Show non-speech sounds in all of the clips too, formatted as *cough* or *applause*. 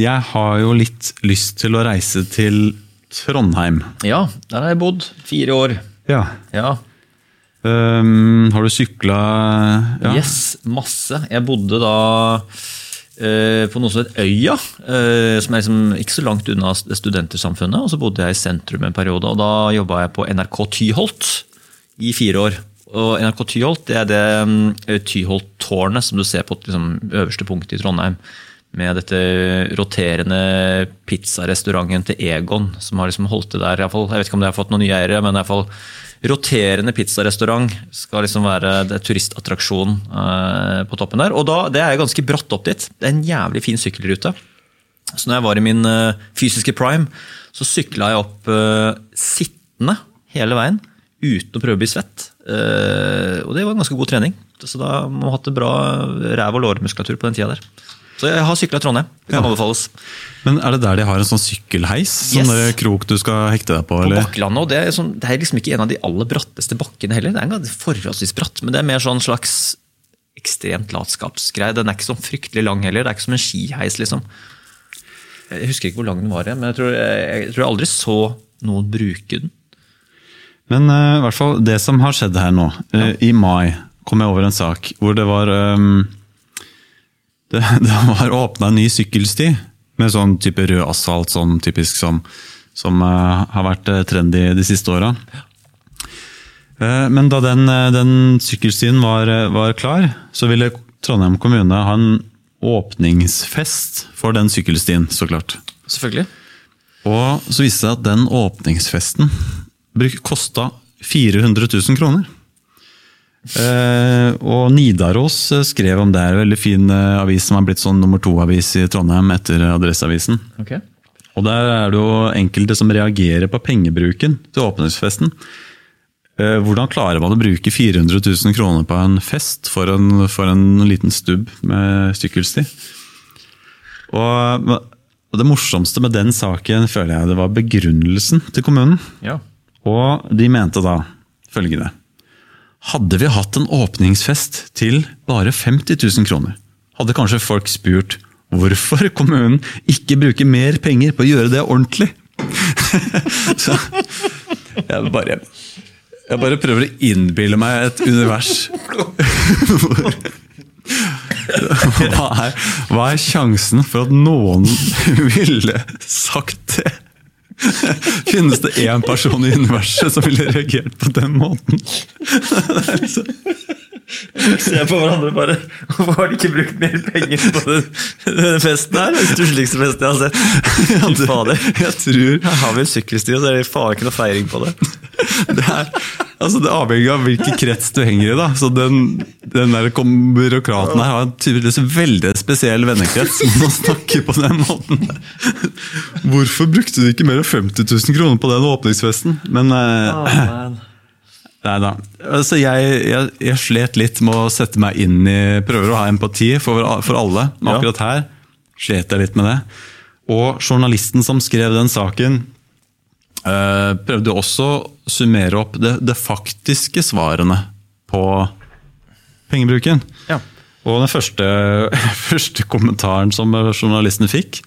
jeg har jo litt lyst til å reise til Trondheim. Ja, der har jeg bodd. Fire år. Ja. Ja. Um, har du sykla ja. Yes, masse. Jeg bodde da eh, på noe som het Øya, eh, som er liksom ikke så langt unna Studentersamfunnet. Og så bodde jeg i sentrum en periode, og da jobba jeg på NRK Tyholt i fire år. Og NRK Tyholt det er det mm, Tyholt-tårnet som du ser på liksom, øverste punktet i Trondheim. Med dette roterende pizzarestauranten til Egon, som har liksom holdt det der. i fall. Jeg vet ikke om det har fått noen nye eiere, men i hvert fall roterende pizzarestaurant skal liksom være turistattraksjonen turistattraksjon eh, på toppen der. Og da, det er ganske bratt opp dit. Det er en jævlig fin sykkelrute. Så når jeg var i min eh, fysiske prime, så sykla jeg opp eh, sittende hele veien. Uten å prøve å bli svett. Eh, og det var en ganske god trening. Så da må man ha hatt bra ræv- og lårmuskulatur på den tida der. Så jeg har sykla Trondheim. Det kan Ja. Men er det der de har en sånn sykkelheis? Sånn yes. krok du skal hekte deg på? På? Bakklandet, og det er, sånn, det er liksom ikke en av de aller bratteste bakkene heller. Det er en gang forholdsvis bratt, men det er mer sånn slags ekstremt latskapsgreie. Den er ikke sånn fryktelig lang heller. Det er ikke som en skiheis, liksom. Jeg husker ikke hvor lang den var, men jeg tror jeg, jeg, tror jeg aldri så noen bruke den. Men uh, i hvert fall det som har skjedd her nå. eh, I mai kom jeg over en sak hvor det var ehm, Det, *laughs* det var åpna en ny sykkelsti med sånn type rød asfalt, sånn typisk som, som uh, har vært eh, trendy de siste åra. Uh, men da den, eh, den sykkelstien var, eh, var klar, så ville Trondheim kommune ha en åpningsfest for den sykkelstien, så klart. Selvfølgelig. Og så viste det seg at den åpningsfesten kosta 400 000 kroner. Eh, og Nidaros eh, skrev om det. er en veldig fin uh, avis som har blitt sånn nummer to-avis i Trondheim etter Adresseavisen. Okay. Og der er det jo enkelte som reagerer på pengebruken til åpningsfesten. Uh, hvordan klarer man å bruke 400 000 kroner på en fest for en, for en liten stubb med sykkelsti? Og, og det morsomste med den saken føler jeg det var begrunnelsen til kommunen. Ja. Og de mente da følgende. Hadde vi hatt en åpningsfest til bare 50 000 kroner, hadde kanskje folk spurt hvorfor kommunen ikke bruker mer penger på å gjøre det ordentlig. *laughs* Så jeg bare, jeg bare prøver å innbille meg et univers *laughs* hva er, hva er sjansen for at noen *laughs* ville sagt det? *laughs* Finnes det én person i universet som ville reagert på den måten? Se på hverandre bare. Hvorfor har de ikke brukt mer penger på den, denne festen her? Den stussligste festen jeg har sett. Fy fader. Jeg tror Her har vi en sykkelsti, og så er det faen ikke noe feiring på det. det er altså det avhenger av hvilken krets du henger i. da Så Den, den der byråkraten her har en tydeligvis veldig spesiell vennekrets som man snakker på den måten. Hvorfor brukte du ikke mer enn 50 000 kroner på den åpningsfesten? Men eh, Nei da. Altså, jeg, jeg, jeg slet litt med å sette meg inn i Prøver å ha empati for, for alle. Men akkurat her slet jeg litt med det. Og journalisten som skrev den saken, prøvde også å summere opp det, det faktiske svarene på pengebruken. Ja. Og den første, *laughs* første kommentaren som journalisten fikk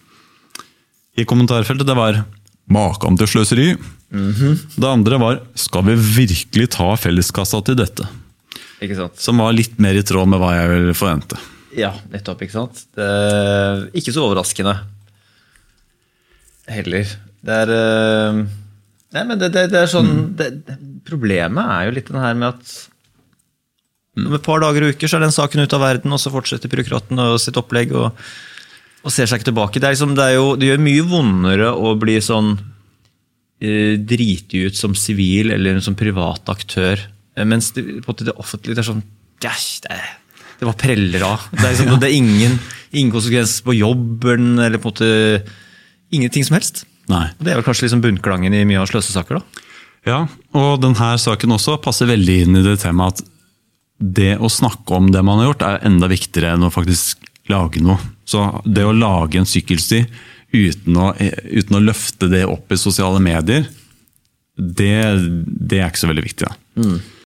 i kommentarfeltet, det var 'Makan til sløseri'. Det andre var 'Skal vi virkelig ta felleskassa til dette?' Ikke sant? Som var litt mer i tråd med hva jeg ville forvente. Ja, nettopp. ikke sant? Det er ikke så overraskende heller. Det er eh, Nei, men det, det, det er sånn det, det, Problemet er jo litt den her med at om et par dager og uker så er den saken ute av verden, og så fortsetter byråkraten og sitt opplegg og, og ser seg ikke tilbake. Det, liksom, det, jo, det gjør mye vondere å bli sånn eh, driti ut som sivil eller som privat aktør. Eh, Mens det, det offentlige det er sånn det, det var preller av. Det er, liksom, *laughs* det er ingen, ingen konsekvens på jobben eller på en måte ingenting som helst. Nei. Og Det er vel kanskje liksom bunnklangen i mye av sløsesaker, da. Ja, og denne saken også passer veldig inn i det temaet at det å snakke om det man har gjort, er enda viktigere enn å faktisk lage noe. Så det å lage en sykkelsti uten å, uten å løfte det opp i sosiale medier, det, det er ikke så veldig viktig. Da.